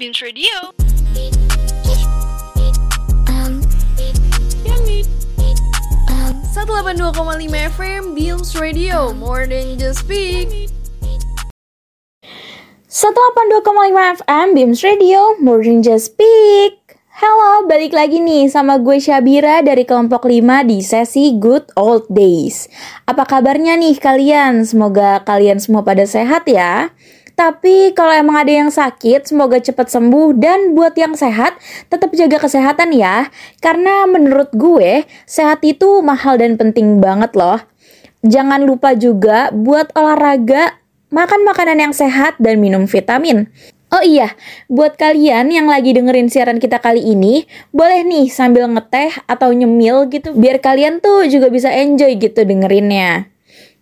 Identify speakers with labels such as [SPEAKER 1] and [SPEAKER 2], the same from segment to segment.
[SPEAKER 1] Beams Radio.
[SPEAKER 2] Satu delapan dua koma lima FM Beams Radio, more than just speak.
[SPEAKER 3] 182,5 FM Beams Radio, more than just speak. Halo, balik lagi nih sama gue Syabira dari kelompok 5 di sesi Good Old Days. Apa kabarnya nih kalian? Semoga kalian semua pada sehat ya. Tapi kalau emang ada yang sakit, semoga cepat sembuh dan buat yang sehat, tetap jaga kesehatan ya. Karena menurut gue, sehat itu mahal dan penting banget loh. Jangan lupa juga buat olahraga, makan makanan yang sehat dan minum vitamin. Oh iya, buat kalian yang lagi dengerin siaran kita kali ini, boleh nih sambil ngeteh atau nyemil gitu, biar kalian tuh juga bisa enjoy gitu dengerinnya.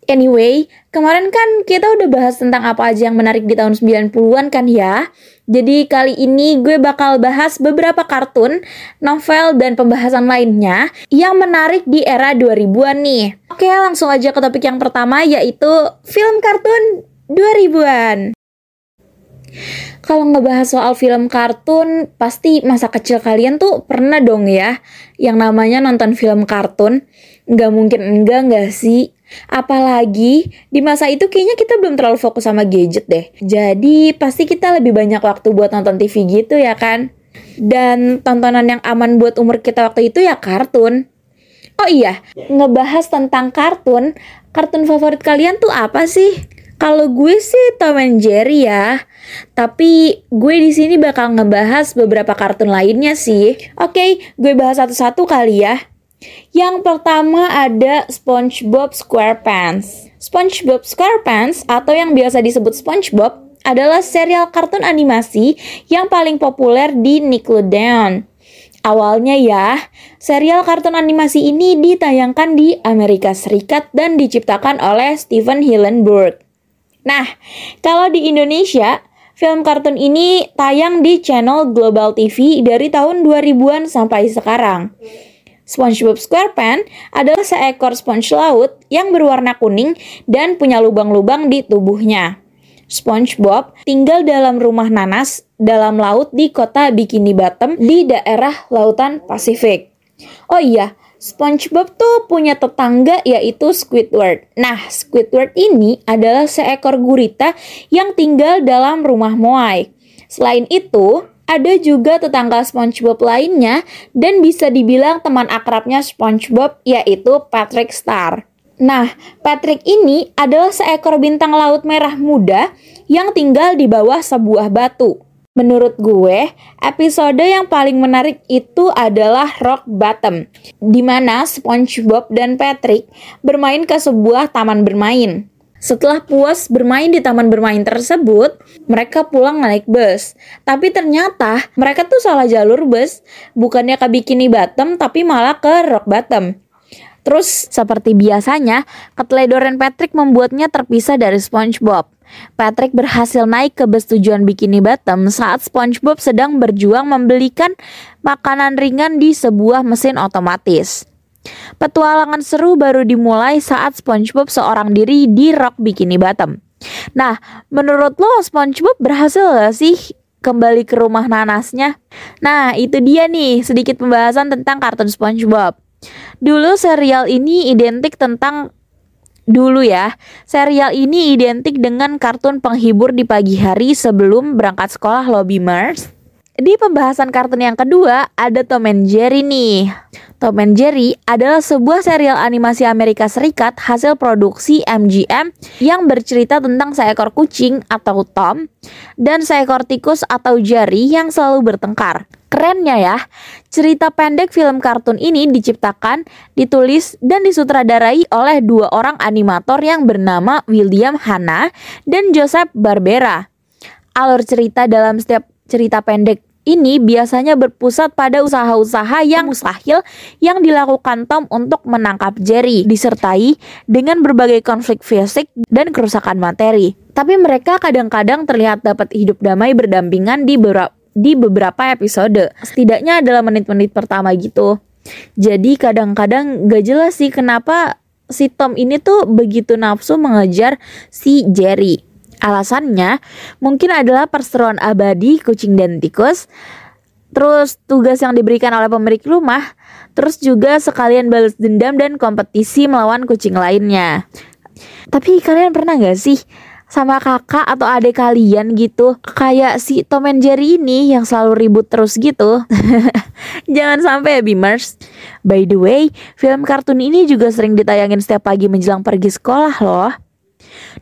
[SPEAKER 3] Anyway, kemarin kan kita udah bahas tentang apa aja yang menarik di tahun 90-an kan ya. Jadi kali ini gue bakal bahas beberapa kartun, novel, dan pembahasan lainnya yang menarik di era 2000-an nih. Oke, langsung aja ke topik yang pertama yaitu film kartun 2000-an. Kalau ngebahas soal film kartun, pasti masa kecil kalian tuh pernah dong ya yang namanya nonton film kartun. Nggak mungkin enggak nggak sih? Apalagi di masa itu kayaknya kita belum terlalu fokus sama gadget deh. Jadi pasti kita lebih banyak waktu buat nonton TV gitu ya kan? Dan tontonan yang aman buat umur kita waktu itu ya kartun. Oh iya, ngebahas tentang kartun, kartun favorit kalian tuh apa sih? Kalau gue sih Tom and Jerry ya. Tapi gue di sini bakal ngebahas beberapa kartun lainnya sih. Oke, gue bahas satu-satu kali ya. Yang pertama ada SpongeBob SquarePants. SpongeBob SquarePants atau yang biasa disebut SpongeBob adalah serial kartun animasi yang paling populer di Nickelodeon. Awalnya ya, serial kartun animasi ini ditayangkan di Amerika Serikat dan diciptakan oleh Steven Hillenburg. Nah, kalau di Indonesia, film kartun ini tayang di channel Global TV dari tahun 2000-an sampai sekarang. SpongeBob SquarePants adalah seekor sponge laut yang berwarna kuning dan punya lubang-lubang di tubuhnya. SpongeBob tinggal dalam rumah nanas dalam laut di kota Bikini Bottom di daerah lautan Pasifik. Oh iya, SpongeBob tuh punya tetangga yaitu Squidward. Nah, Squidward ini adalah seekor gurita yang tinggal dalam rumah Moai. Selain itu, ada juga tetangga SpongeBob lainnya dan bisa dibilang teman akrabnya SpongeBob yaitu Patrick Star. Nah, Patrick ini adalah seekor bintang laut merah muda yang tinggal di bawah sebuah batu. Menurut gue, episode yang paling menarik itu adalah Rock Bottom, di mana SpongeBob dan Patrick bermain ke sebuah taman bermain. Setelah puas bermain di taman bermain tersebut, mereka pulang naik bus. Tapi ternyata mereka tuh salah jalur bus, bukannya ke Bikini Bottom tapi malah ke Rock Bottom. Terus seperti biasanya, keteledoran Patrick membuatnya terpisah dari SpongeBob. Patrick berhasil naik ke bus tujuan Bikini Bottom saat SpongeBob sedang berjuang membelikan makanan ringan di sebuah mesin otomatis. Petualangan seru baru dimulai saat SpongeBob seorang diri di Rock Bikini Bottom. Nah, menurut lo SpongeBob berhasil gak sih kembali ke rumah nanasnya? Nah, itu dia nih sedikit pembahasan tentang kartun SpongeBob. Dulu serial ini identik tentang Dulu ya, serial ini identik dengan kartun penghibur di pagi hari sebelum berangkat sekolah Lobby Mars. Di pembahasan kartun yang kedua, ada Tom and Jerry nih. Tom and Jerry adalah sebuah serial animasi Amerika Serikat hasil produksi MGM yang bercerita tentang seekor kucing atau Tom dan seekor tikus atau Jerry yang selalu bertengkar. Kerennya ya, cerita pendek film kartun ini diciptakan, ditulis, dan disutradarai oleh dua orang animator yang bernama William Hanna dan Joseph Barbera. Alur cerita dalam setiap cerita pendek ini biasanya berpusat pada usaha-usaha yang mustahil yang dilakukan Tom untuk menangkap Jerry, disertai dengan berbagai konflik fisik dan kerusakan materi. Tapi mereka kadang-kadang terlihat dapat hidup damai berdampingan di beberapa di beberapa episode. Setidaknya adalah menit-menit pertama gitu. Jadi kadang-kadang gak jelas sih kenapa si Tom ini tuh begitu nafsu mengejar si Jerry. Alasannya mungkin adalah perseteruan abadi kucing dan tikus, terus tugas yang diberikan oleh pemilik rumah, terus juga sekalian balas dendam dan kompetisi melawan kucing lainnya. Tapi kalian pernah gak sih sama kakak atau adik kalian gitu? Kayak si Tom and Jerry ini yang selalu ribut terus gitu. Jangan sampai ya Beamers. By the way film kartun ini juga sering ditayangin setiap pagi menjelang pergi sekolah loh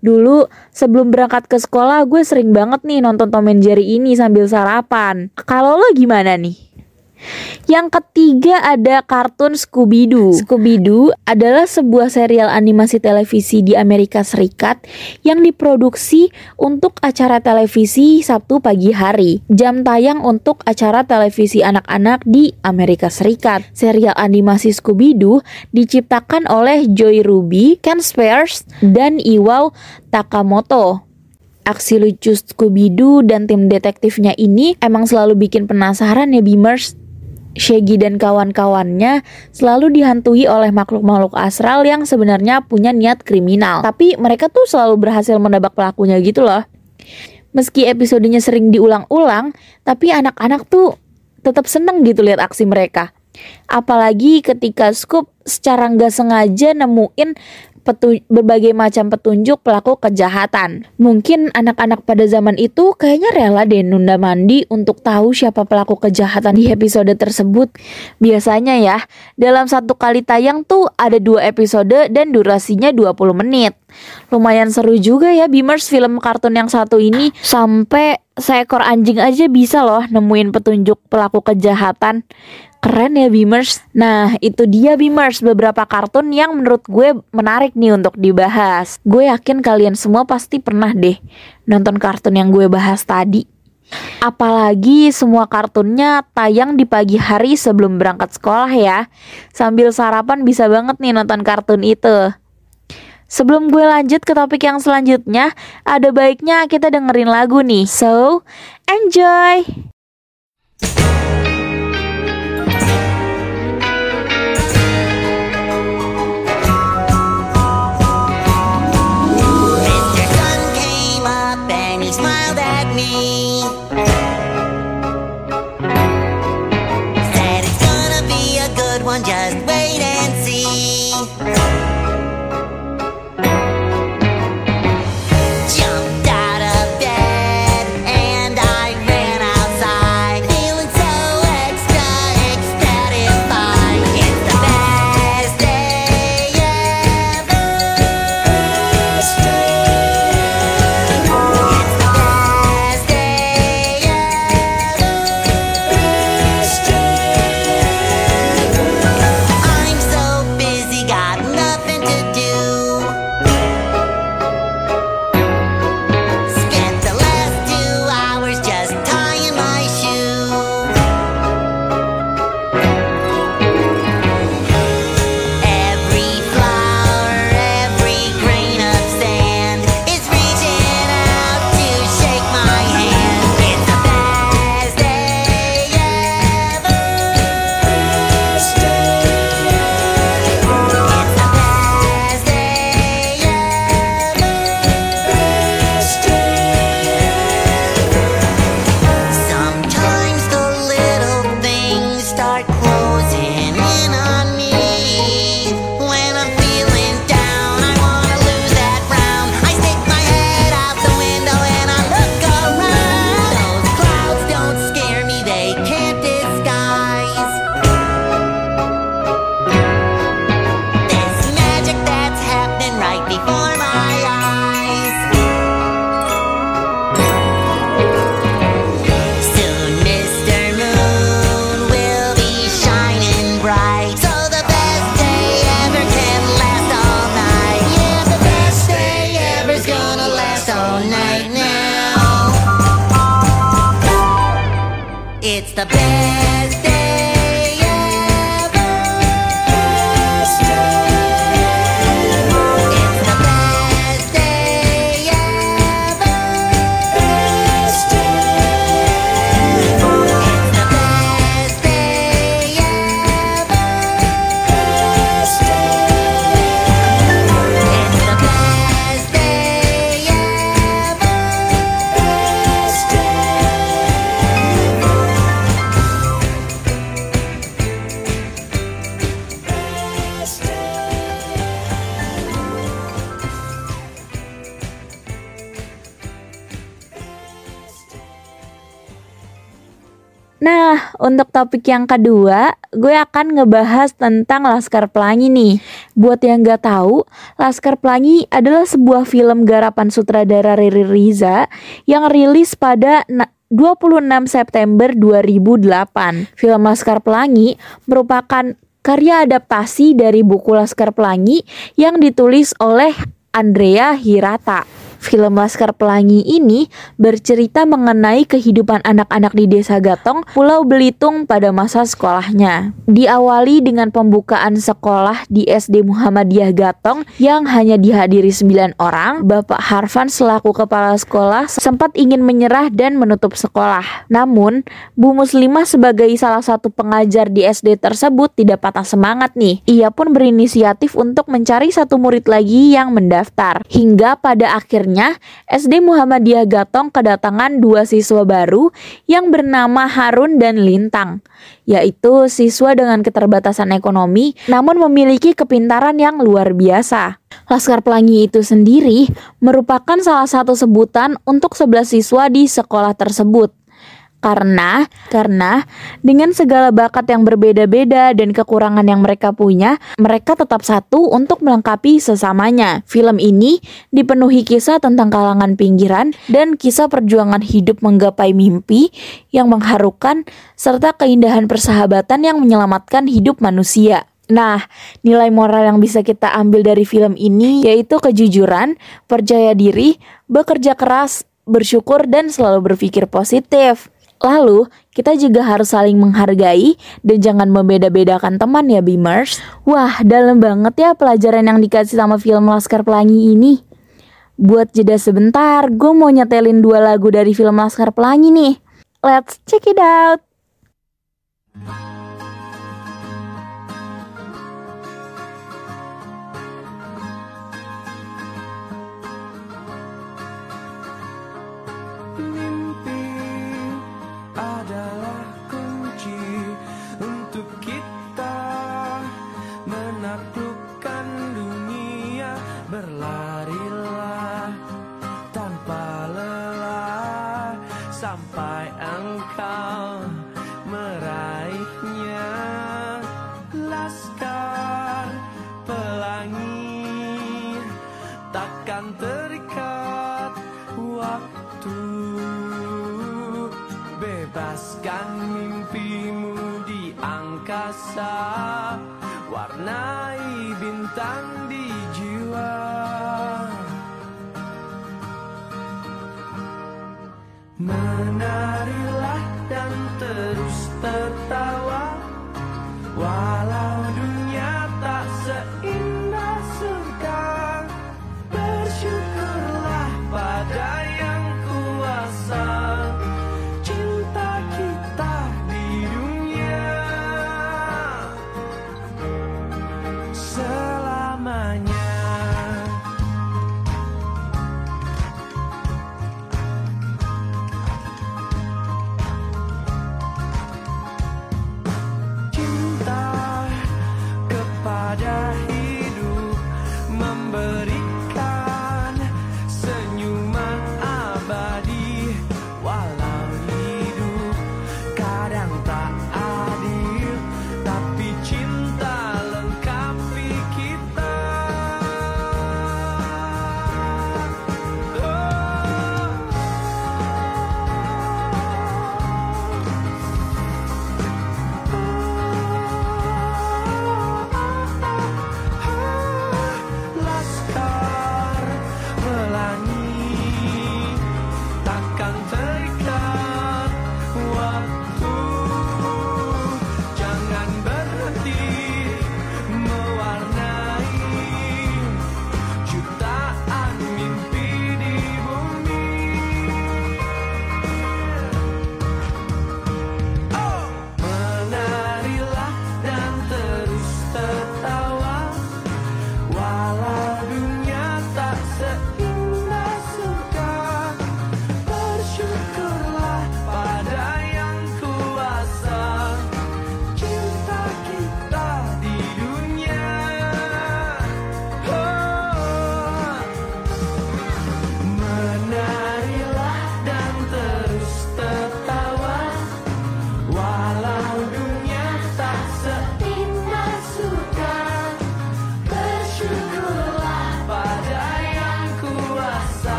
[SPEAKER 3] Dulu sebelum berangkat ke sekolah gue sering banget nih nonton Tom and Jerry ini sambil sarapan. Kalau lo gimana nih? Yang ketiga ada kartun Scooby-Doo. Scooby-Doo adalah sebuah serial animasi televisi di Amerika Serikat yang diproduksi untuk acara televisi Sabtu pagi hari. Jam tayang untuk acara televisi anak-anak di Amerika Serikat. Serial animasi Scooby-Doo diciptakan oleh Joy Ruby, Ken Spears, dan Iwao Takamoto. Aksi lucu Scooby-Doo dan tim detektifnya ini emang selalu bikin penasaran ya Beamers. Shaggy dan kawan-kawannya selalu dihantui oleh makhluk-makhluk astral yang sebenarnya punya niat kriminal. Tapi mereka tuh selalu berhasil menebak pelakunya gitu loh. Meski episodenya sering diulang-ulang, tapi anak-anak tuh tetap seneng gitu lihat aksi mereka. Apalagi ketika Scoop secara nggak sengaja nemuin berbagai macam petunjuk pelaku kejahatan. Mungkin anak-anak pada zaman itu kayaknya rela deh nunda mandi untuk tahu siapa pelaku kejahatan di episode tersebut. Biasanya ya, dalam satu kali tayang tuh ada dua episode dan durasinya 20 menit. Lumayan seru juga ya Beamers film kartun yang satu ini sampai seekor anjing aja bisa loh nemuin petunjuk pelaku kejahatan. Keren ya Beamers. Nah, itu dia Beamers beberapa kartun yang menurut gue menarik nih untuk dibahas. Gue yakin kalian semua pasti pernah deh nonton kartun yang gue bahas tadi. Apalagi semua kartunnya tayang di pagi hari sebelum berangkat sekolah ya. Sambil sarapan bisa banget nih nonton kartun itu. Sebelum gue lanjut ke topik yang selanjutnya, ada baiknya kita dengerin lagu nih. So, enjoy! one, yeah. Untuk topik yang kedua, gue akan ngebahas tentang Laskar Pelangi nih. Buat yang gak tahu, Laskar Pelangi adalah sebuah film garapan sutradara Riri Riza yang rilis pada 26 September 2008. Film Laskar Pelangi merupakan karya adaptasi dari buku Laskar Pelangi yang ditulis oleh Andrea Hirata. Film Laskar Pelangi ini bercerita mengenai kehidupan anak-anak di Desa Gatong, Pulau Belitung pada masa sekolahnya. Diawali dengan pembukaan sekolah di SD Muhammadiyah Gatong yang hanya dihadiri 9 orang, Bapak Harfan selaku kepala sekolah sempat ingin menyerah dan menutup sekolah. Namun, Bu Muslimah sebagai salah satu pengajar di SD tersebut tidak patah semangat nih. Ia pun berinisiatif untuk mencari satu murid lagi yang mendaftar. Hingga pada akhirnya Akhirnya, SD Muhammadiyah Gatong kedatangan dua siswa baru yang bernama Harun dan Lintang, yaitu siswa dengan keterbatasan ekonomi namun memiliki kepintaran yang luar biasa. Laskar Pelangi itu sendiri merupakan salah satu sebutan untuk 11 siswa di sekolah tersebut. Karena karena dengan segala bakat yang berbeda-beda dan kekurangan yang mereka punya, mereka tetap satu untuk melengkapi sesamanya. Film ini dipenuhi kisah tentang kalangan pinggiran dan kisah perjuangan hidup menggapai mimpi yang mengharukan serta keindahan persahabatan yang menyelamatkan hidup manusia. Nah, nilai moral yang bisa kita ambil dari film ini yaitu kejujuran, percaya diri, bekerja keras, bersyukur, dan selalu berpikir positif. Lalu, kita juga harus saling menghargai dan jangan membeda-bedakan teman ya Beamers. Wah, dalam banget ya pelajaran yang dikasih sama film Laskar Pelangi ini. Buat jeda sebentar, gue mau nyetelin dua lagu dari film Laskar Pelangi nih. Let's check it out.
[SPEAKER 4] Why?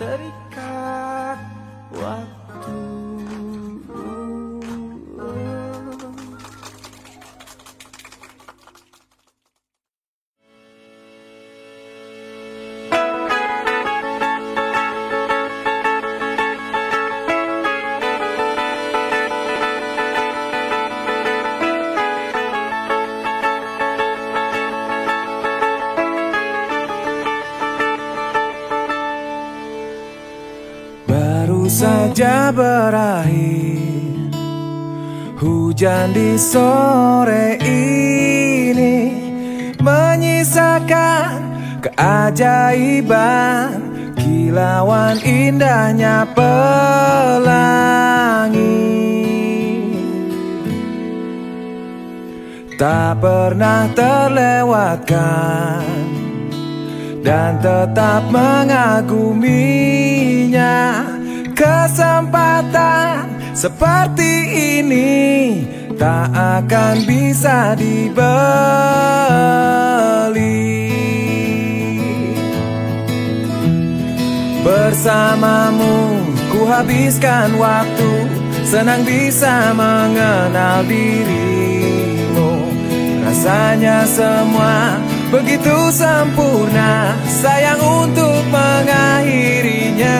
[SPEAKER 4] Terikat berakhir. Hujan di sore ini Menyisakan keajaiban. Kilauan indahnya pelangi. Tak pernah terlewatkan dan tetap mengaguminya kesempatan seperti ini tak akan bisa dibeli. Bersamamu ku habiskan waktu senang bisa mengenal dirimu. Rasanya semua begitu sempurna sayang untuk mengakhirinya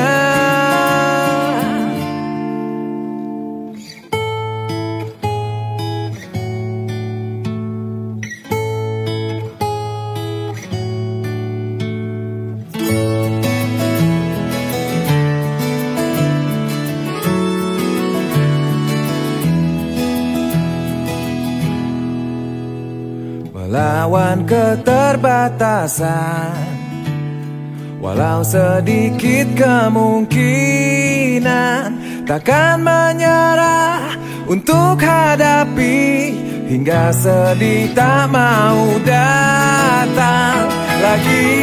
[SPEAKER 4] Melawan keterbatasan. Walau sedikit kemungkinan Takkan menyerah untuk hadapi Hingga sedih tak mau datang lagi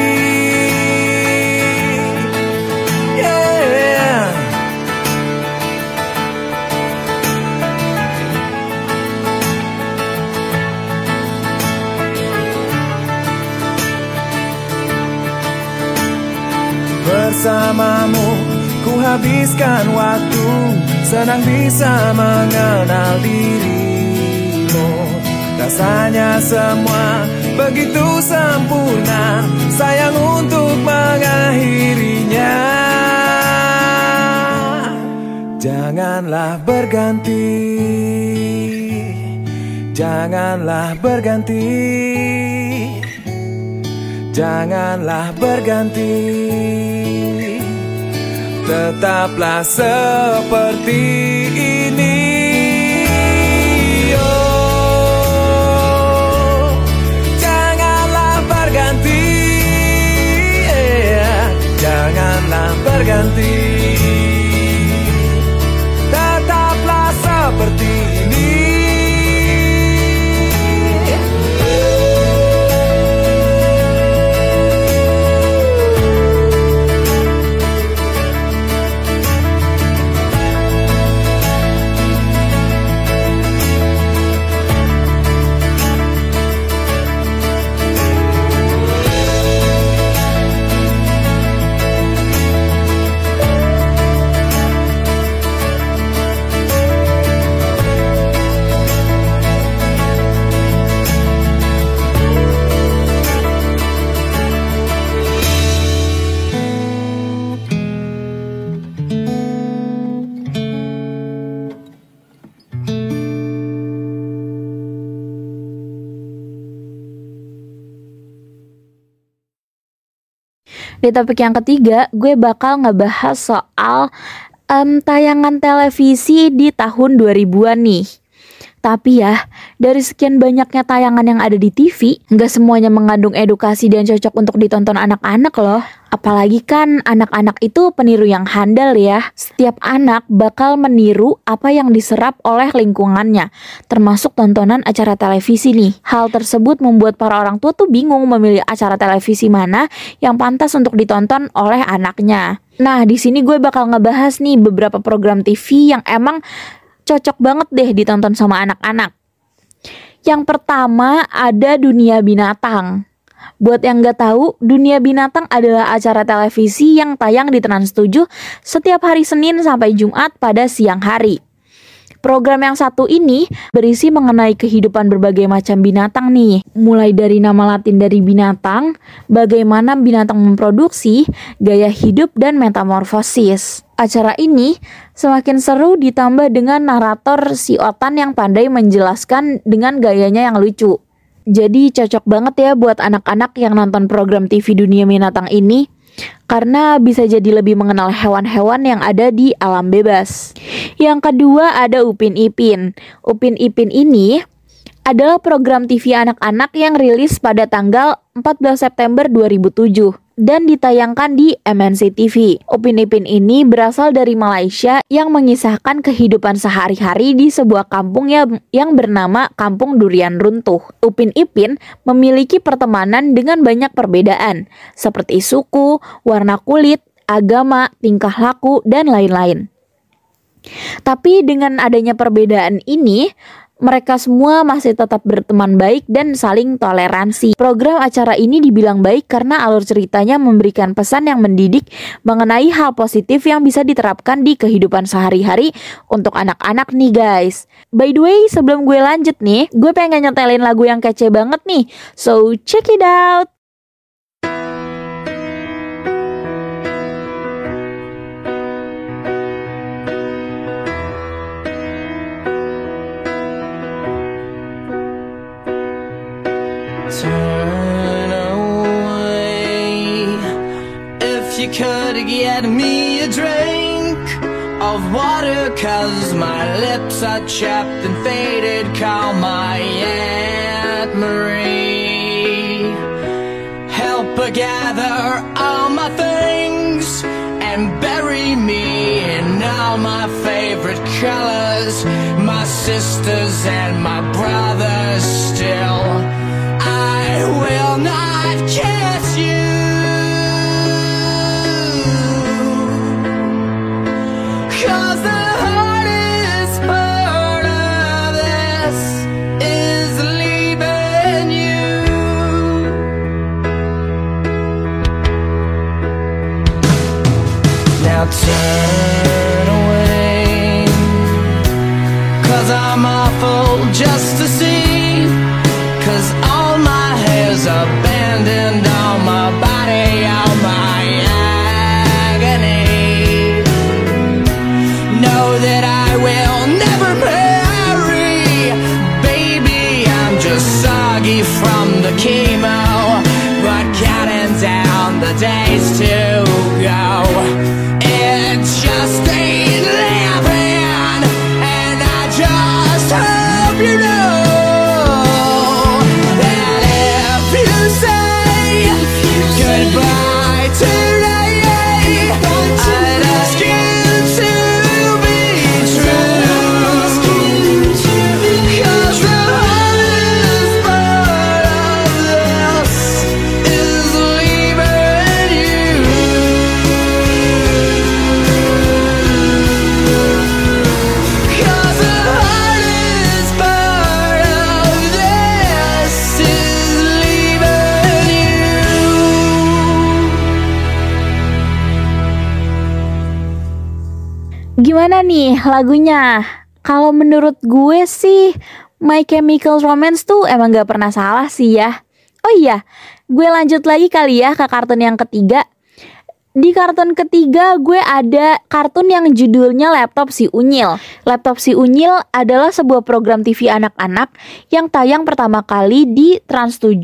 [SPEAKER 4] Bersamamu. Ku habiskan waktu Senang bisa mengenal dirimu. Rasanya semua begitu sempurna. Sayang untuk mengakhirinya. Janganlah berganti. Janganlah berganti. Janganlah berganti Tetaplah seperti ini. Oh, Janganlah berganti yeah. Janganlah berganti
[SPEAKER 3] Di topik yang ketiga, gue bakal ngebahas soal em, tayangan televisi di tahun 2000-an nih. Tapi ya, dari sekian banyaknya tayangan yang ada di TV, nggak semuanya mengandung edukasi dan cocok untuk ditonton anak-anak loh. Apalagi kan anak-anak itu peniru yang handal ya. Setiap anak bakal meniru apa yang diserap oleh lingkungannya, termasuk tontonan acara televisi nih. Hal tersebut membuat para orang tua tuh bingung memilih acara televisi mana yang pantas untuk ditonton oleh anaknya. Nah, di sini gue bakal ngebahas nih beberapa program TV yang emang cocok banget deh ditonton sama anak-anak. Yang pertama ada dunia binatang. Buat yang nggak tahu, Dunia Binatang adalah acara televisi yang tayang di Trans 7 setiap hari Senin sampai Jumat pada siang hari. Program yang satu ini berisi mengenai kehidupan berbagai macam binatang nih. Mulai dari nama latin dari binatang, bagaimana binatang memproduksi, gaya hidup, dan metamorfosis. Acara ini semakin seru ditambah dengan narator si Otan yang pandai menjelaskan dengan gayanya yang lucu. Jadi cocok banget ya buat anak-anak yang nonton program TV Dunia Binatang ini karena bisa jadi lebih mengenal hewan-hewan yang ada di alam bebas. Yang kedua ada Upin Ipin. Upin Ipin ini adalah program TV anak-anak yang rilis pada tanggal 14 September 2007 dan ditayangkan di MNC TV. Upin Ipin ini berasal dari Malaysia yang mengisahkan kehidupan sehari-hari di sebuah kampung yang, bernama Kampung Durian Runtuh. Upin Ipin memiliki pertemanan dengan banyak perbedaan, seperti suku, warna kulit, agama, tingkah laku, dan lain-lain. Tapi dengan adanya perbedaan ini, mereka semua masih tetap berteman baik dan saling toleransi. Program acara ini dibilang baik karena alur ceritanya memberikan pesan yang mendidik mengenai hal positif yang bisa diterapkan di kehidupan sehari-hari untuk anak-anak nih guys. By the way, sebelum gue lanjut nih, gue pengen nyetelin lagu yang kece banget nih. So, check it out!
[SPEAKER 1] Are chapped and faded. Call my Aunt Marie. Help her gather all my things and bury me in all my favorite colors. My sisters and my brothers
[SPEAKER 3] Gimana nih lagunya? Kalau menurut gue sih My Chemical Romance tuh emang gak pernah salah sih ya. Oh iya, gue lanjut lagi kali ya ke kartun yang ketiga. Di kartun ketiga gue ada kartun yang judulnya Laptop Si Unyil. Laptop Si Unyil adalah sebuah program TV anak-anak yang tayang pertama kali di Trans 7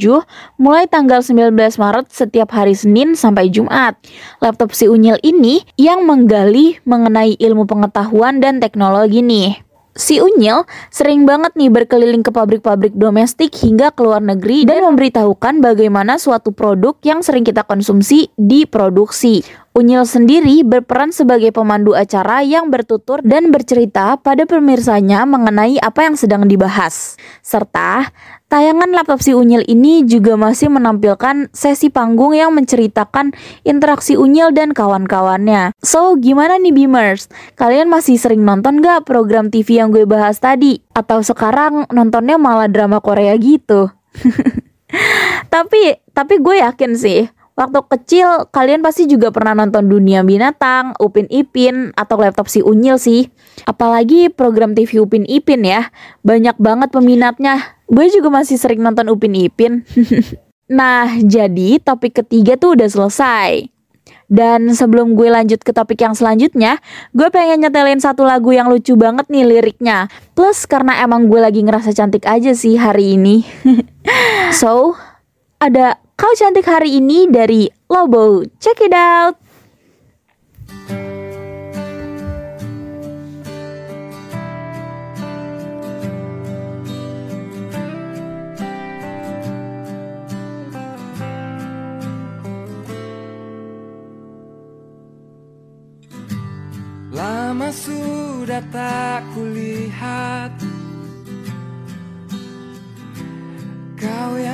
[SPEAKER 3] mulai tanggal 19 Maret setiap hari Senin sampai Jumat. Laptop Si Unyil ini yang menggali mengenai ilmu pengetahuan dan teknologi nih. Si Unyil sering banget nih berkeliling ke pabrik-pabrik domestik hingga ke luar negeri dan memberitahukan bagaimana suatu produk yang sering kita konsumsi diproduksi. Unyil sendiri berperan sebagai pemandu acara yang bertutur dan bercerita pada pemirsanya mengenai apa yang sedang dibahas. Serta tayangan laptop si Unyil ini juga masih menampilkan sesi panggung yang menceritakan interaksi Unyil dan kawan-kawannya. So, gimana nih Beamers? Kalian masih sering nonton gak program TV yang gue bahas tadi? Atau sekarang nontonnya malah drama Korea gitu? tapi tapi gue yakin sih waktu kecil kalian pasti juga pernah nonton Dunia Binatang, Upin Ipin atau laptop si Unyil sih. Apalagi program TV Upin Ipin ya. Banyak banget peminatnya. Gue juga masih sering nonton Upin Ipin. nah, jadi topik ketiga tuh udah selesai. Dan sebelum gue lanjut ke topik yang selanjutnya, gue pengen nyetelin satu lagu yang lucu banget nih liriknya. Plus karena emang gue lagi ngerasa cantik aja sih hari ini. so, ada Kau Cantik Hari Ini dari Lobo. Check it out!
[SPEAKER 4] Lama sudah tak kulihat Kau yang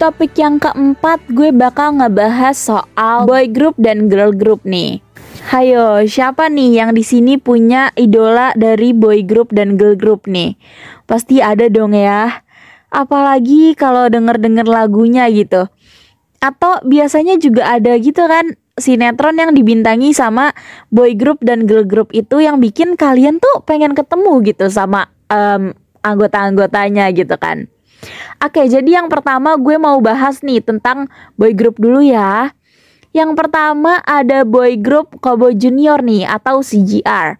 [SPEAKER 3] topik yang keempat, gue bakal ngebahas soal boy group dan girl group nih. Hayo, siapa nih yang di sini punya idola dari boy group dan girl group nih? Pasti ada dong ya. Apalagi kalau denger-denger lagunya gitu. Atau biasanya juga ada gitu kan sinetron yang dibintangi sama boy group dan girl group itu yang bikin kalian tuh pengen ketemu gitu sama um, anggota-anggotanya gitu kan. Oke, jadi yang pertama gue mau bahas nih tentang boy group dulu ya. Yang pertama ada boy group Cowboy Junior nih atau CGR.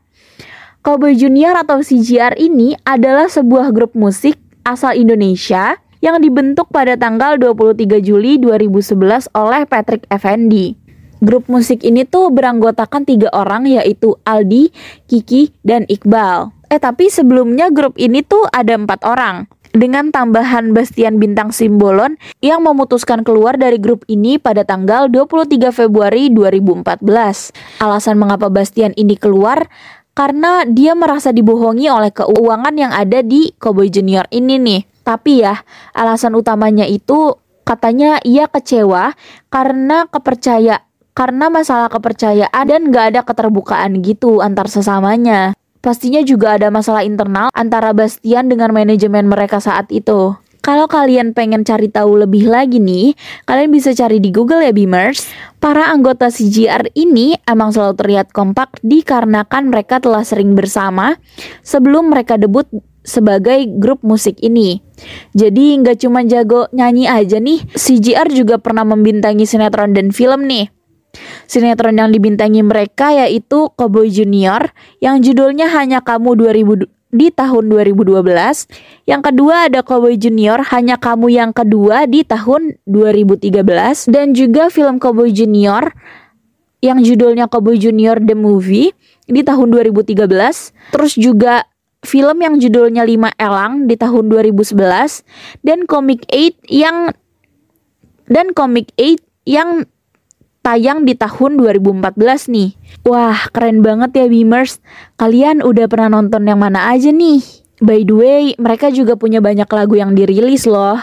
[SPEAKER 3] Cowboy Junior atau CGR ini adalah sebuah grup musik asal Indonesia yang dibentuk pada tanggal 23 Juli 2011 oleh Patrick Effendi. Grup musik ini tuh beranggotakan tiga orang yaitu Aldi, Kiki, dan Iqbal. Eh tapi sebelumnya grup ini tuh ada empat orang dengan tambahan Bastian Bintang Simbolon yang memutuskan keluar dari grup ini pada tanggal 23 Februari 2014. Alasan mengapa Bastian ini keluar karena dia merasa dibohongi oleh keuangan yang ada di Cowboy Junior ini nih. Tapi ya, alasan utamanya itu katanya ia kecewa karena kepercaya karena masalah kepercayaan dan gak ada keterbukaan gitu antar sesamanya. Pastinya juga ada masalah internal antara Bastian dengan manajemen mereka saat itu. Kalau kalian pengen cari tahu lebih lagi nih, kalian bisa cari di Google ya Beamers. Para anggota CGR ini emang selalu terlihat kompak dikarenakan mereka telah sering bersama sebelum mereka debut sebagai grup musik ini. Jadi nggak cuma jago nyanyi aja nih, CGR juga pernah membintangi sinetron dan film nih. Sinetron yang dibintangi mereka yaitu Cowboy Junior yang judulnya Hanya Kamu 2000 di tahun 2012. Yang kedua ada Cowboy Junior Hanya Kamu yang kedua di tahun 2013 dan juga film Cowboy Junior yang judulnya Cowboy Junior The Movie di tahun 2013. Terus juga film yang judulnya Lima Elang di tahun 2011 dan Comic 8 yang dan Comic 8 yang tayang di tahun 2014 nih. Wah, keren banget ya Beamers. Kalian udah pernah nonton yang mana aja nih? By the way, mereka juga punya banyak lagu yang dirilis loh.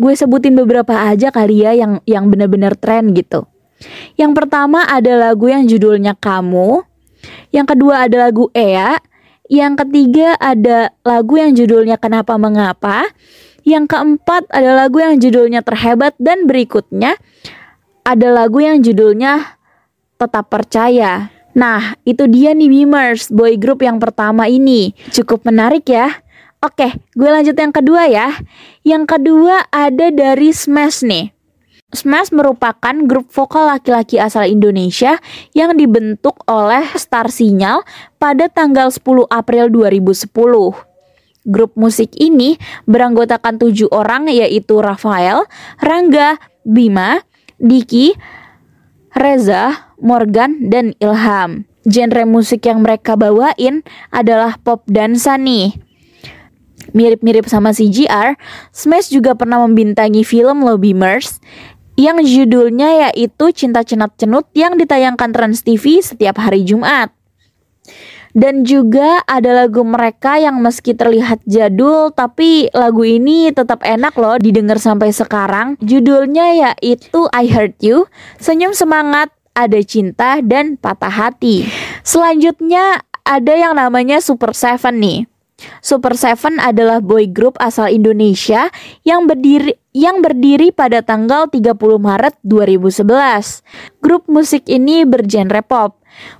[SPEAKER 3] Gue sebutin beberapa aja kali ya yang yang bener-bener tren gitu. Yang pertama ada lagu yang judulnya Kamu. Yang kedua ada lagu Ea. Yang ketiga ada lagu yang judulnya Kenapa Mengapa. Yang keempat ada lagu yang judulnya Terhebat dan berikutnya ada lagu yang judulnya Tetap Percaya. Nah, itu dia nih Beamers, boy group yang pertama ini. Cukup menarik ya. Oke, gue lanjut yang kedua ya. Yang kedua ada dari Smash nih. Smash merupakan grup vokal laki-laki asal Indonesia yang dibentuk oleh Star Sinyal pada tanggal 10 April 2010. Grup musik ini beranggotakan tujuh orang yaitu Rafael, Rangga, Bima, Diki, Reza, Morgan, dan Ilham. Genre musik yang mereka bawain adalah pop dansa nih. Mirip-mirip sama CGR, Smash juga pernah membintangi film Lobby Mers yang judulnya yaitu Cinta Cenat Cenut yang ditayangkan Trans TV setiap hari Jumat. Dan juga ada lagu mereka yang meski terlihat jadul tapi lagu ini tetap enak loh didengar sampai sekarang. Judulnya yaitu I Heard You, Senyum Semangat, Ada Cinta, dan Patah Hati. Selanjutnya ada yang namanya Super Seven nih. Super Seven adalah boy group asal Indonesia yang berdiri yang berdiri pada tanggal 30 Maret 2011. Grup musik ini bergenre pop.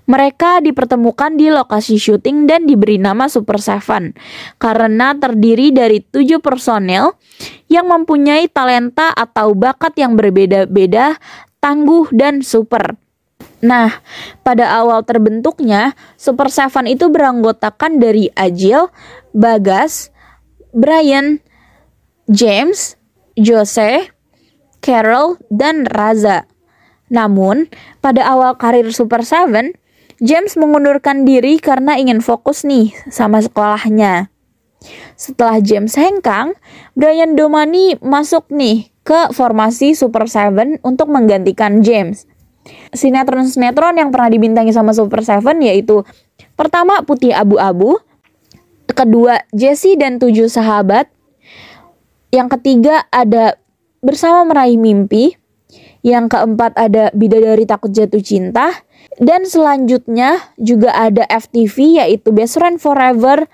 [SPEAKER 3] Mereka dipertemukan di lokasi syuting dan diberi nama Super Seven karena terdiri dari tujuh personel yang mempunyai talenta atau bakat yang berbeda-beda, tangguh dan super. Nah, pada awal terbentuknya, Super Seven itu beranggotakan dari Ajil, Bagas, Brian, James, Jose, Carol, dan Raza. Namun, pada awal karir Super Seven, James mengundurkan diri karena ingin fokus nih sama sekolahnya. Setelah James hengkang, Brian Domani masuk nih ke formasi Super Seven untuk menggantikan James sinetron-sinetron yang pernah dibintangi sama Super Seven yaitu pertama Putih Abu-Abu, kedua Jesse dan Tujuh Sahabat, yang ketiga ada Bersama Meraih Mimpi. Yang keempat ada Bidadari Takut Jatuh Cinta. Dan selanjutnya juga ada FTV yaitu Best Friend Forever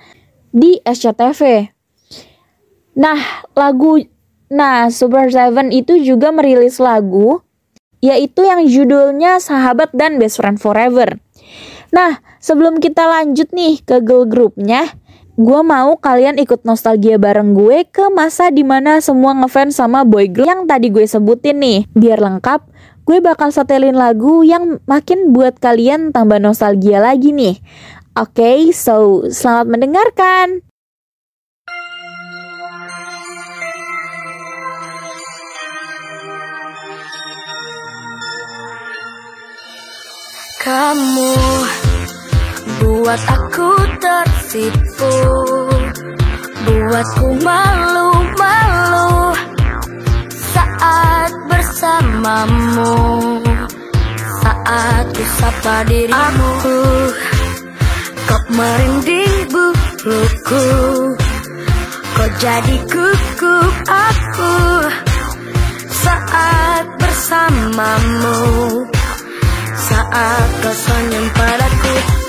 [SPEAKER 3] di SCTV. Nah, lagu Nah, Super Seven itu juga merilis lagu yaitu yang judulnya Sahabat dan Best Friend Forever. Nah, sebelum kita lanjut nih ke girl groupnya, gue mau kalian ikut nostalgia bareng gue ke masa di mana semua ngefans sama boy group yang tadi gue sebutin nih. Biar lengkap, gue bakal setelin lagu yang makin buat kalian tambah nostalgia lagi nih. Oke, okay, so selamat mendengarkan.
[SPEAKER 5] Kamu buat aku tersipu Buatku malu-malu. Saat bersamamu. Saat ku sapa dirimu. Aku Kau merinding buluku. Kau jadi kuku aku. Saat bersamamu. Saat kau senyum padaku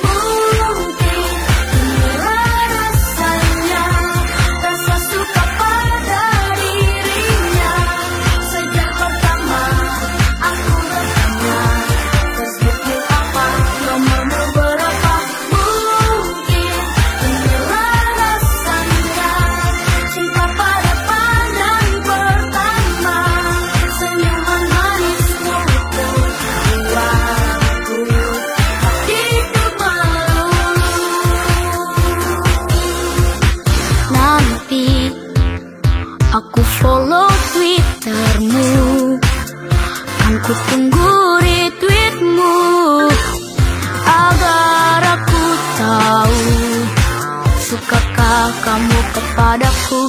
[SPEAKER 5] padaku.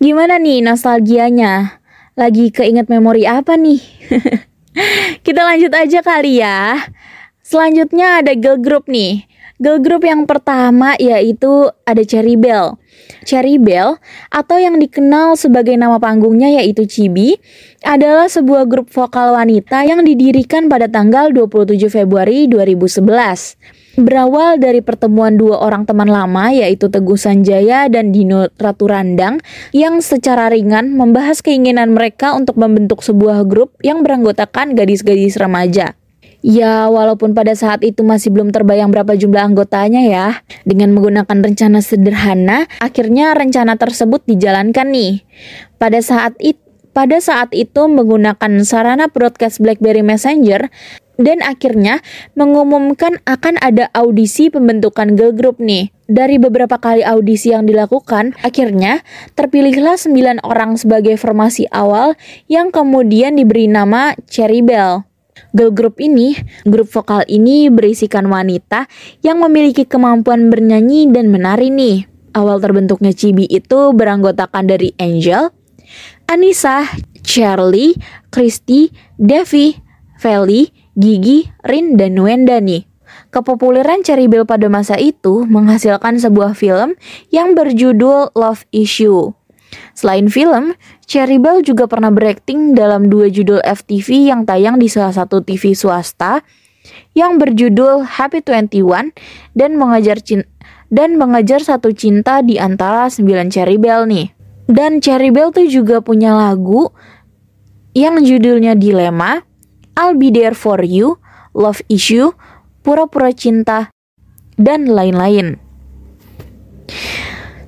[SPEAKER 3] Gimana nih nostalgianya? Lagi keinget memori apa nih? Kita lanjut aja kali ya. Selanjutnya ada girl group nih. Girl group yang pertama yaitu ada Cherry Bell. Cherry Bell atau yang dikenal sebagai nama panggungnya yaitu Chibi adalah sebuah grup vokal wanita yang didirikan pada tanggal 27 Februari 2011. Berawal dari pertemuan dua orang teman lama yaitu Teguh Sanjaya dan Dino Ratu Randang yang secara ringan membahas keinginan mereka untuk membentuk sebuah grup yang beranggotakan gadis-gadis remaja. Ya, walaupun pada saat itu masih belum terbayang berapa jumlah anggotanya ya. Dengan menggunakan rencana sederhana, akhirnya rencana tersebut dijalankan nih. Pada saat itu pada saat itu menggunakan sarana broadcast BlackBerry Messenger dan akhirnya mengumumkan akan ada audisi pembentukan girl group nih. Dari beberapa kali audisi yang dilakukan, akhirnya terpilihlah 9 orang sebagai formasi awal yang kemudian diberi nama Cherry Bell. Girl group ini, grup vokal ini berisikan wanita yang memiliki kemampuan bernyanyi dan menari nih. Awal terbentuknya Cibi itu beranggotakan dari Angel, Anissa, Charlie, Christy, Devi, Feli, Gigi, Rin, dan Wenda nih. Kepopuleran Cherry Bell pada masa itu menghasilkan sebuah film yang berjudul Love Issue. Selain film, Cherry Bell juga pernah berakting dalam dua judul FTV yang tayang di salah satu TV swasta yang berjudul Happy 21 dan mengajar cinta dan mengajar satu cinta di antara sembilan Cherry Bell nih. Dan Cherry Bell tuh juga punya lagu yang judulnya Dilema, I'll Be There For You, Love Issue, Pura-Pura Cinta, dan lain-lain.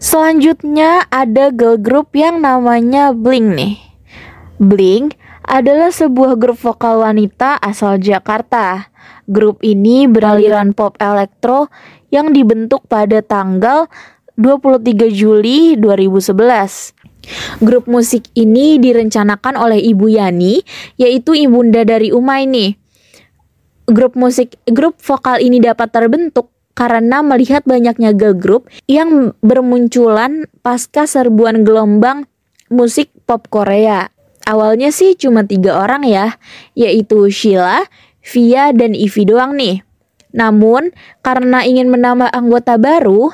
[SPEAKER 3] Selanjutnya ada girl group yang namanya Blink nih. Blink adalah sebuah grup vokal wanita asal Jakarta. Grup ini beraliran pop elektro yang dibentuk pada tanggal 23 Juli 2011. Grup musik ini direncanakan oleh Ibu Yani, yaitu ibunda dari Umay nih. Grup musik grup vokal ini dapat terbentuk karena melihat banyaknya girl group yang bermunculan pasca serbuan gelombang musik pop Korea. Awalnya sih cuma tiga orang ya, yaitu Sheila, Via, dan Ivy doang nih. Namun, karena ingin menambah anggota baru,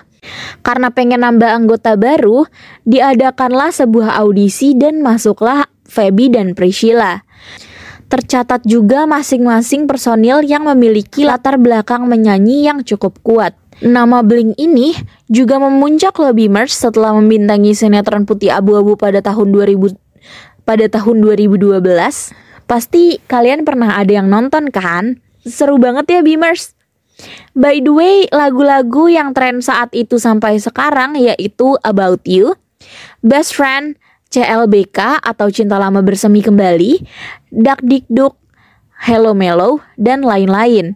[SPEAKER 3] karena pengen nambah anggota baru, diadakanlah sebuah audisi dan masuklah Feby dan Priscilla. Tercatat juga masing-masing personil yang memiliki latar belakang menyanyi yang cukup kuat. Nama Blink ini juga memuncak lobby merch setelah membintangi sinetron Putih Abu-Abu pada tahun 2000 pada tahun 2012. Pasti kalian pernah ada yang nonton kan? Seru banget ya Beamers. By the way, lagu-lagu yang tren saat itu sampai sekarang yaitu About You, Best Friend, CLBK atau Cinta Lama Bersemi Kembali, Dak Dikduk, Hello Mellow, dan lain-lain.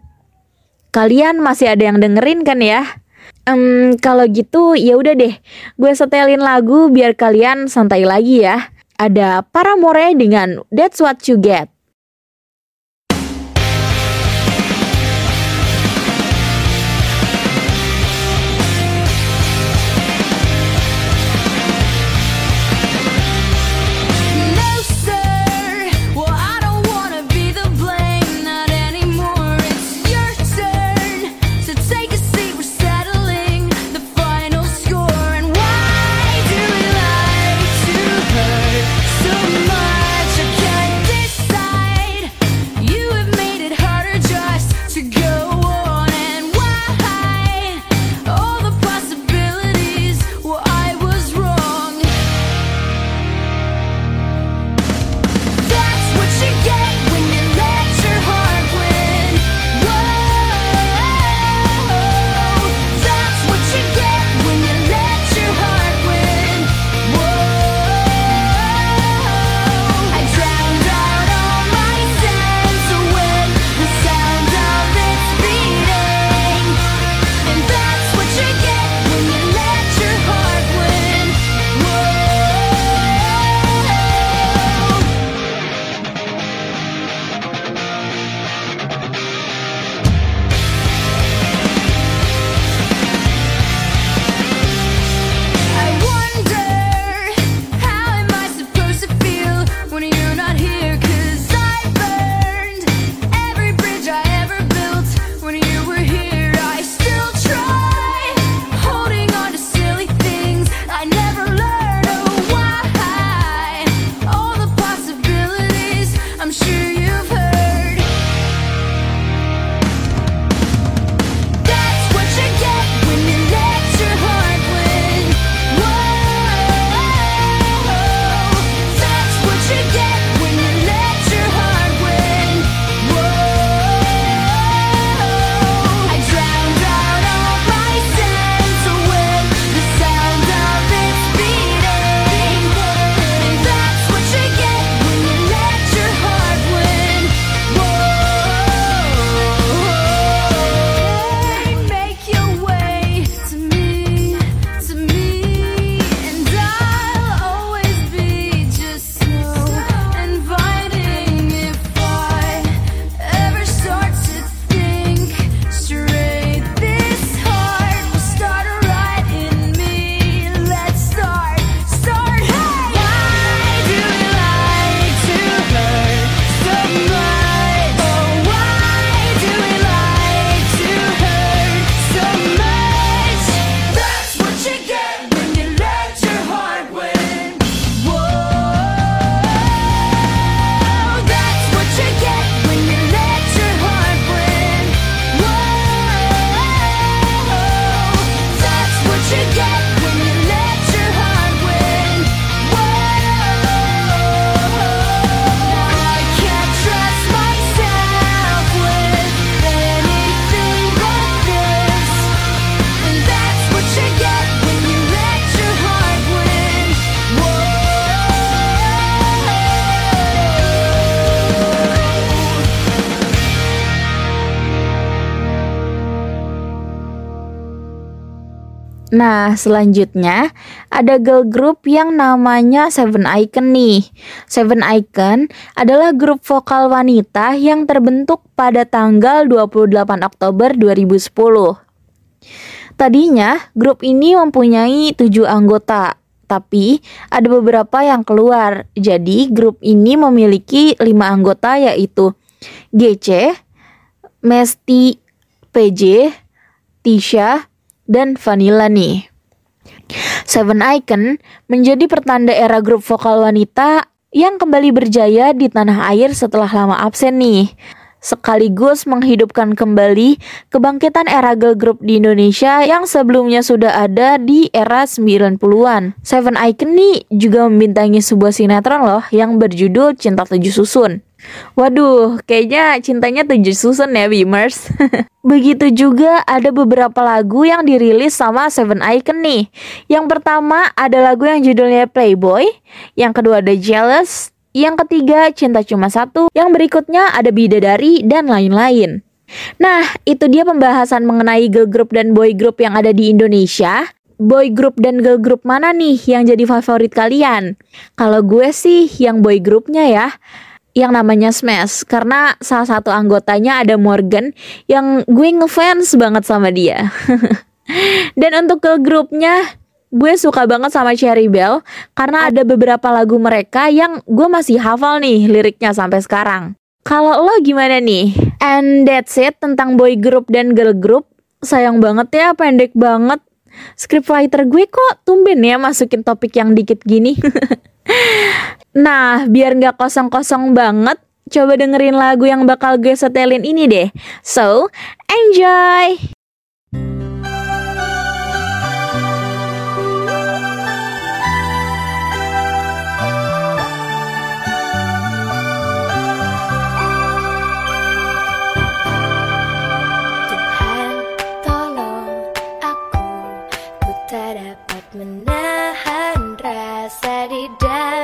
[SPEAKER 3] Kalian masih ada yang dengerin kan ya? Um, kalau gitu ya udah deh, gue setelin lagu biar kalian santai lagi ya. Ada Paramore dengan That's What You Get. Nah, selanjutnya ada girl group yang namanya Seven Icon nih. Seven Icon adalah grup vokal wanita yang terbentuk pada tanggal 28 Oktober 2010. Tadinya, grup ini mempunyai tujuh anggota, tapi ada beberapa yang keluar. Jadi, grup ini memiliki lima anggota yaitu GC, Mesti, PJ, Tisha, dan Vanilla nih. Seven Icon menjadi pertanda era grup vokal wanita yang kembali berjaya di tanah air setelah lama absen nih. Sekaligus menghidupkan kembali kebangkitan era girl group di Indonesia yang sebelumnya sudah ada di era 90-an. Seven Icon nih juga membintangi sebuah sinetron loh yang berjudul Cinta Tujuh Susun. Waduh, kayaknya cintanya tujuh susun ya Beamers. Begitu juga ada beberapa lagu yang dirilis sama Seven Icon nih. Yang pertama ada lagu yang judulnya Playboy, yang kedua ada Jealous, yang ketiga Cinta Cuma Satu, yang berikutnya ada Bidadari dan lain-lain. Nah, itu dia pembahasan mengenai girl group dan boy group yang ada di Indonesia. Boy group dan girl group mana nih yang jadi favorit kalian? Kalau gue sih yang boy groupnya ya yang namanya Smash karena salah satu anggotanya ada Morgan yang gue ngefans banget sama dia. Dan untuk ke grupnya gue suka banget sama Cherry Bell karena ada beberapa lagu mereka yang gue masih hafal nih liriknya sampai sekarang. Kalau lo gimana nih? And that's it tentang boy group dan girl group. Sayang banget ya pendek banget. Scriptwriter gue kok tumben ya masukin topik yang dikit gini. Nah, biar nggak kosong-kosong banget, coba dengerin lagu yang bakal gue setelin ini deh. So, enjoy!
[SPEAKER 6] Menahan rasa di
[SPEAKER 5] dalam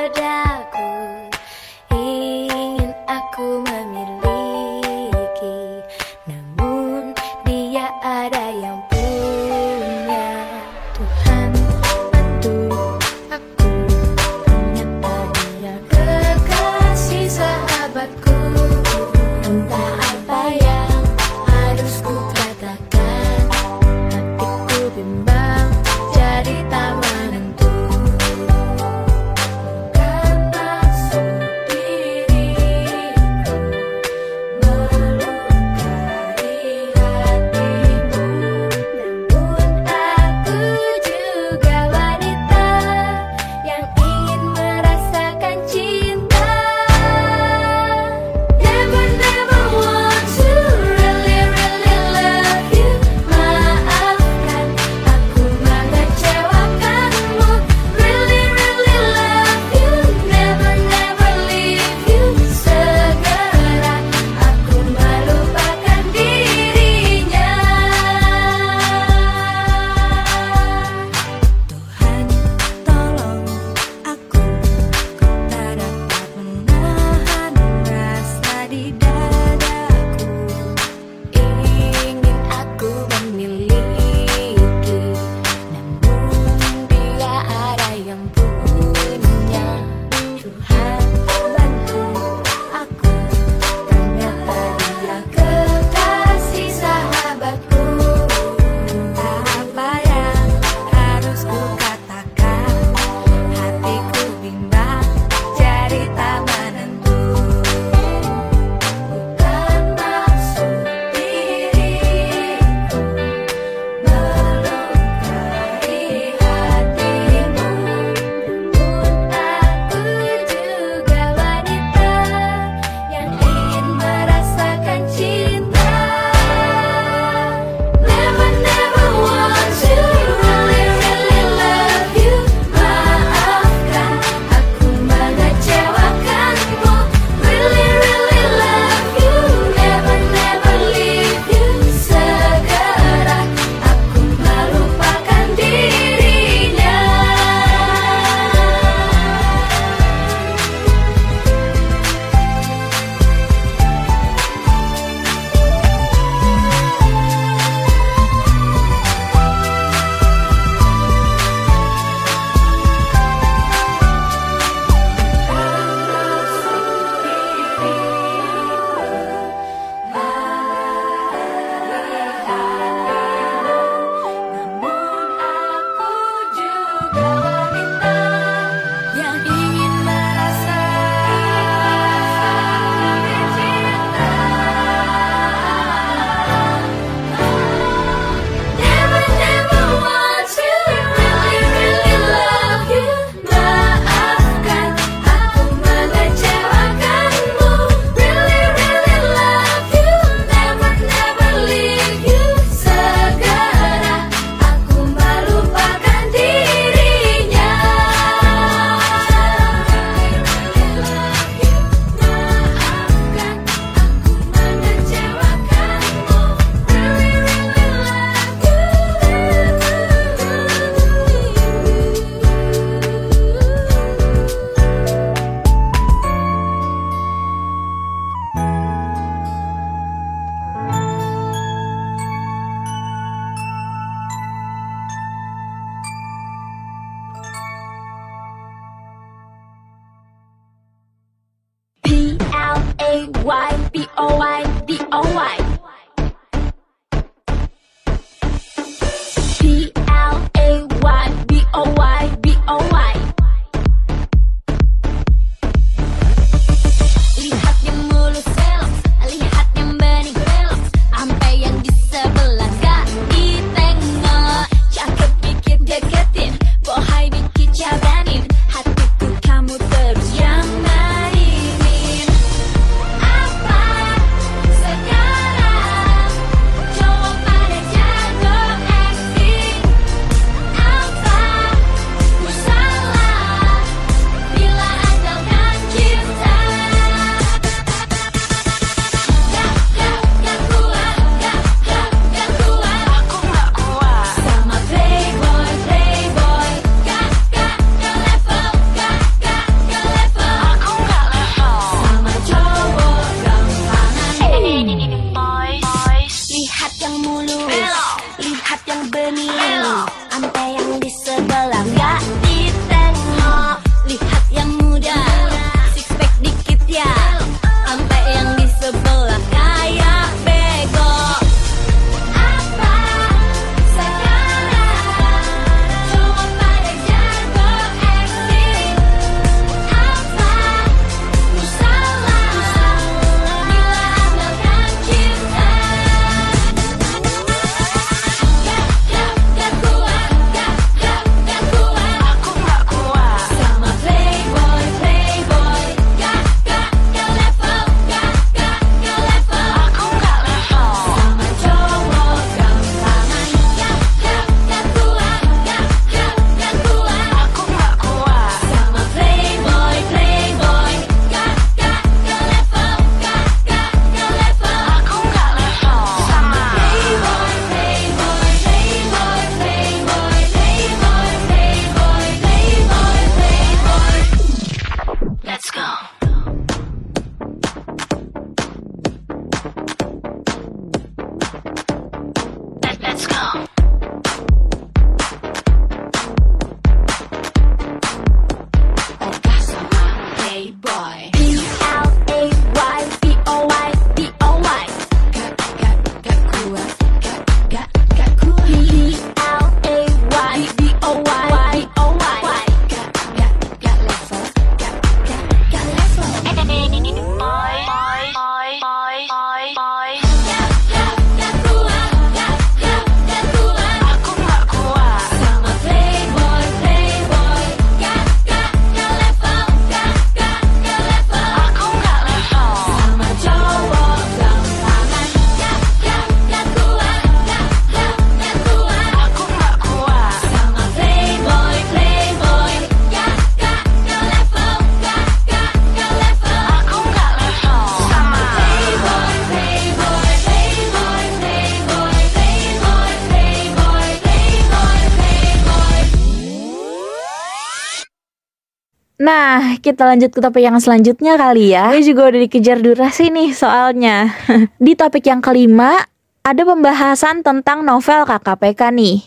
[SPEAKER 5] kita lanjut ke topik yang selanjutnya kali ya. Gue juga udah dikejar durasi nih soalnya. Di topik yang kelima, ada pembahasan tentang novel KKPK nih.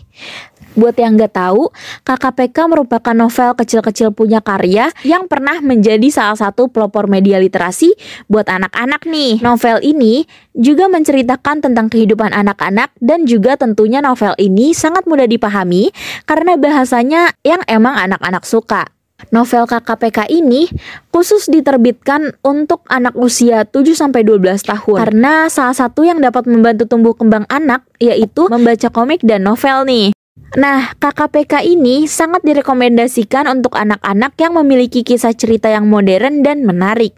[SPEAKER 5] Buat yang nggak tahu, KKPK merupakan novel kecil-kecil punya karya yang pernah menjadi salah satu pelopor media literasi buat anak-anak nih. Novel ini juga menceritakan tentang kehidupan anak-anak dan juga tentunya novel ini sangat mudah dipahami karena bahasanya yang emang anak-anak suka. Novel KKPK ini khusus diterbitkan untuk anak usia 7-12 tahun Karena salah satu yang dapat membantu tumbuh kembang anak yaitu membaca komik dan novel nih Nah, KKPK ini sangat direkomendasikan untuk anak-anak yang memiliki kisah cerita yang modern dan menarik.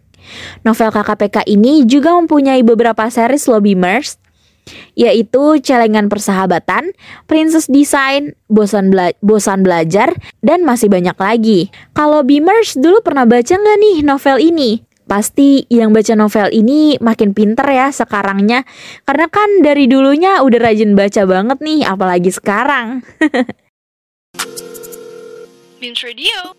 [SPEAKER 5] Novel KKPK ini juga mempunyai beberapa series lobby merge, yaitu Celengan Persahabatan, Princess Design, Bosan, Bela- Bosan Belajar, dan masih banyak lagi. Kalau Beamers dulu pernah baca nggak nih novel ini? Pasti yang baca novel ini makin pinter ya sekarangnya Karena kan dari dulunya udah rajin baca banget nih apalagi sekarang
[SPEAKER 2] Beams Radio.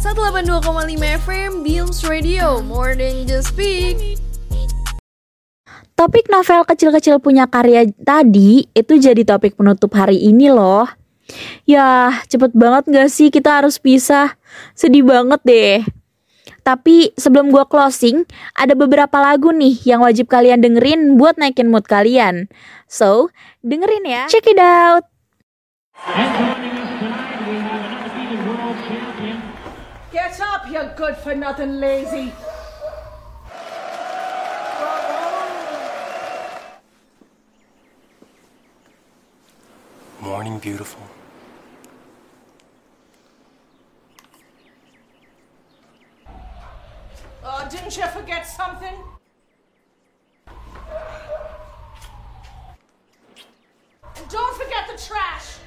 [SPEAKER 2] 182,5 FM Beams Radio, more than just speak.
[SPEAKER 5] Topik novel kecil-kecil punya karya tadi itu jadi topik penutup hari ini loh
[SPEAKER 3] Ya, cepet banget gak sih kita harus pisah? Sedih banget deh. Tapi sebelum gua closing, ada beberapa lagu nih yang wajib kalian dengerin buat naikin mood kalian. So, dengerin ya. Check it out.
[SPEAKER 7] Good for nothing lazy.
[SPEAKER 1] Morning, beautiful.
[SPEAKER 7] Oh, didn't you forget something? And don't forget the trash.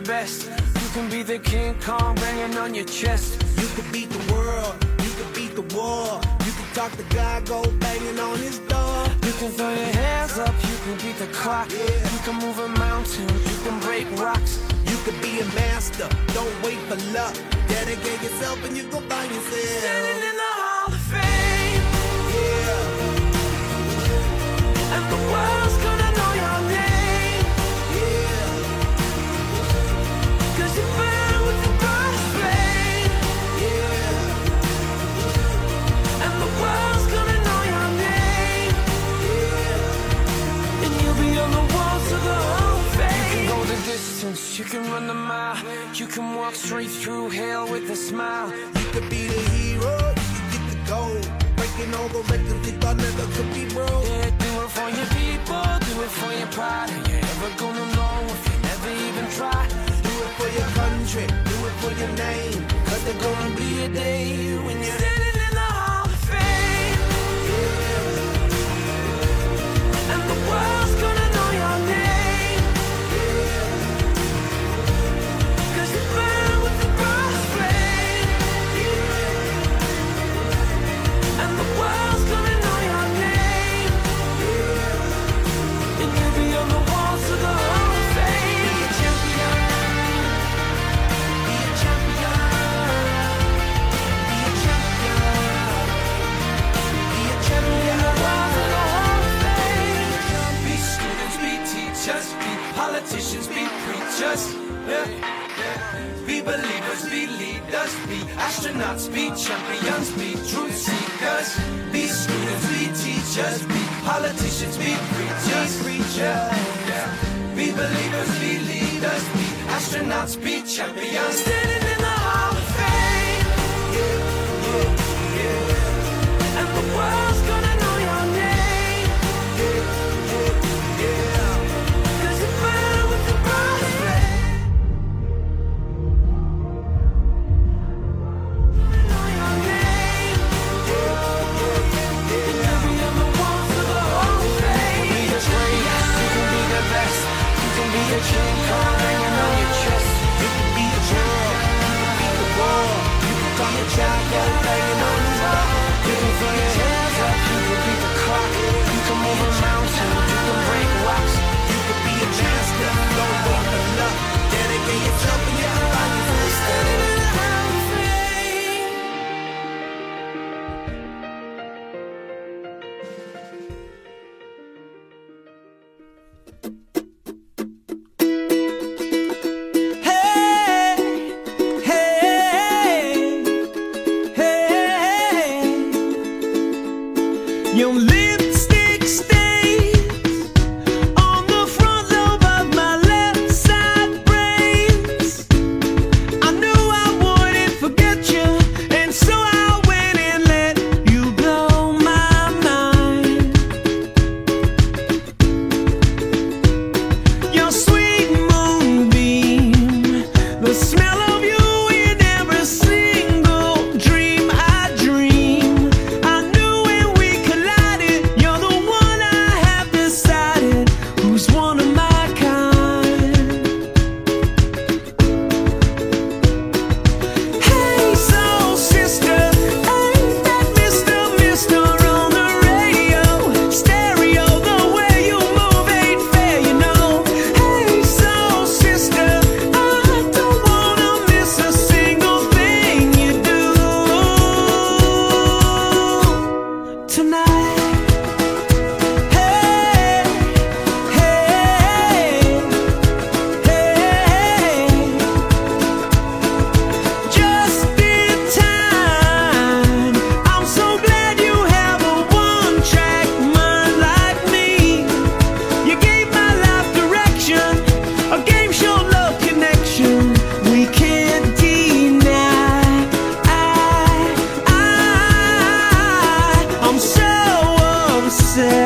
[SPEAKER 1] The best, you can be the King Kong banging on your chest.
[SPEAKER 8] You could beat the world, you could beat the war. You could talk to God, go banging on his door.
[SPEAKER 1] You can throw your hands up, you can beat the clock. You can move a mountain, you can break rocks.
[SPEAKER 8] You could be a master, don't wait for luck. Dedicate yourself and you go find yourself.
[SPEAKER 1] Standing in the Hall of Fame,
[SPEAKER 8] Yeah,
[SPEAKER 1] and the world's distance, you can run the mile, you can walk straight through hell with a smile.
[SPEAKER 8] You could be the hero, you get the gold. Breaking all the records they thought never could be broke.
[SPEAKER 1] Yeah, do it for your people, do it for your pride. Are you ever gonna know if you never even try?
[SPEAKER 8] Do it for your country, do it for your name. Cause there's gonna be a day when you're
[SPEAKER 1] Standing in the Hall of Fame, Yeah. and the world's gonna preachers. Yeah. Be believers, be leaders, be astronauts, be champions, be truth seekers. Be students, be teachers, be politicians, be preachers, preachers. Yeah. Be believers, be leaders, be astronauts, be champions.
[SPEAKER 8] said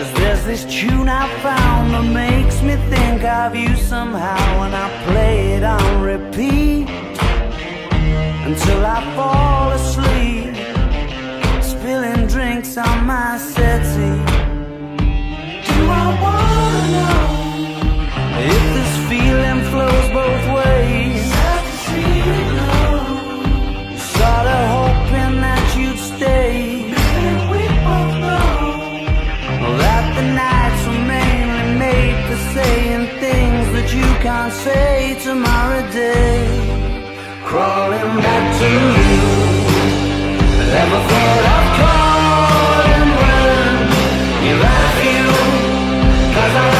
[SPEAKER 8] Cause there's this tune I found that makes me think of you somehow And I play it on repeat Until I fall asleep Spilling drinks on my settee. Do I wanna know If this feeling flows both ways the nights were mainly made for saying things that you can't say tomorrow day. Crawling back to you. Never thought of calling when you're at you. Cause I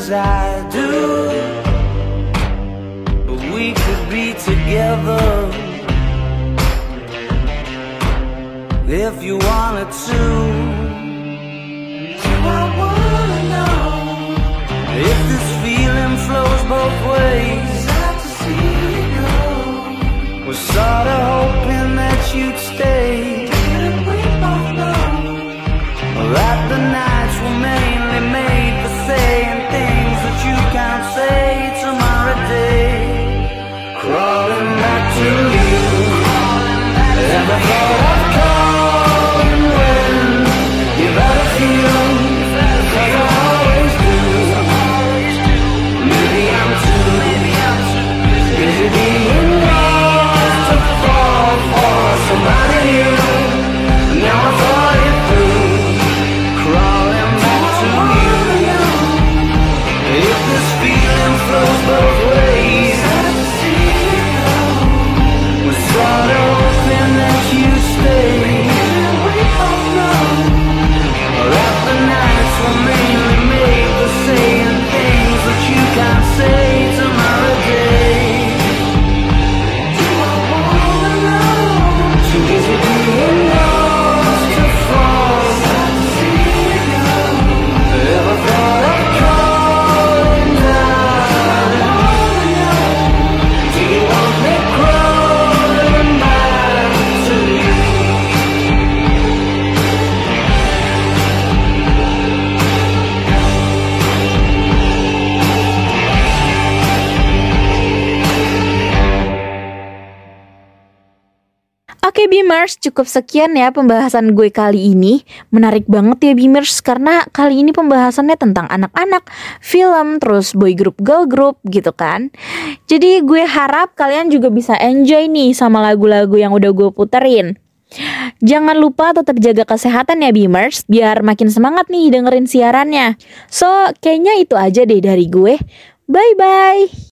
[SPEAKER 8] as I do. But we could be together if you wanted to. Do I wanna know if this feeling flows both ways? Sad to see you go. Was sorta hoping that you'd stay. Yeah.
[SPEAKER 3] Oke Beamers, cukup sekian ya pembahasan gue kali ini. Menarik banget ya Beamers karena kali ini pembahasannya tentang anak-anak, film, terus boy group, girl group gitu kan. Jadi gue harap kalian juga bisa enjoy nih sama lagu-lagu yang udah gue puterin. Jangan lupa tetap jaga kesehatan ya Beamers biar makin semangat nih dengerin siarannya. So, kayaknya itu aja deh dari gue. Bye bye.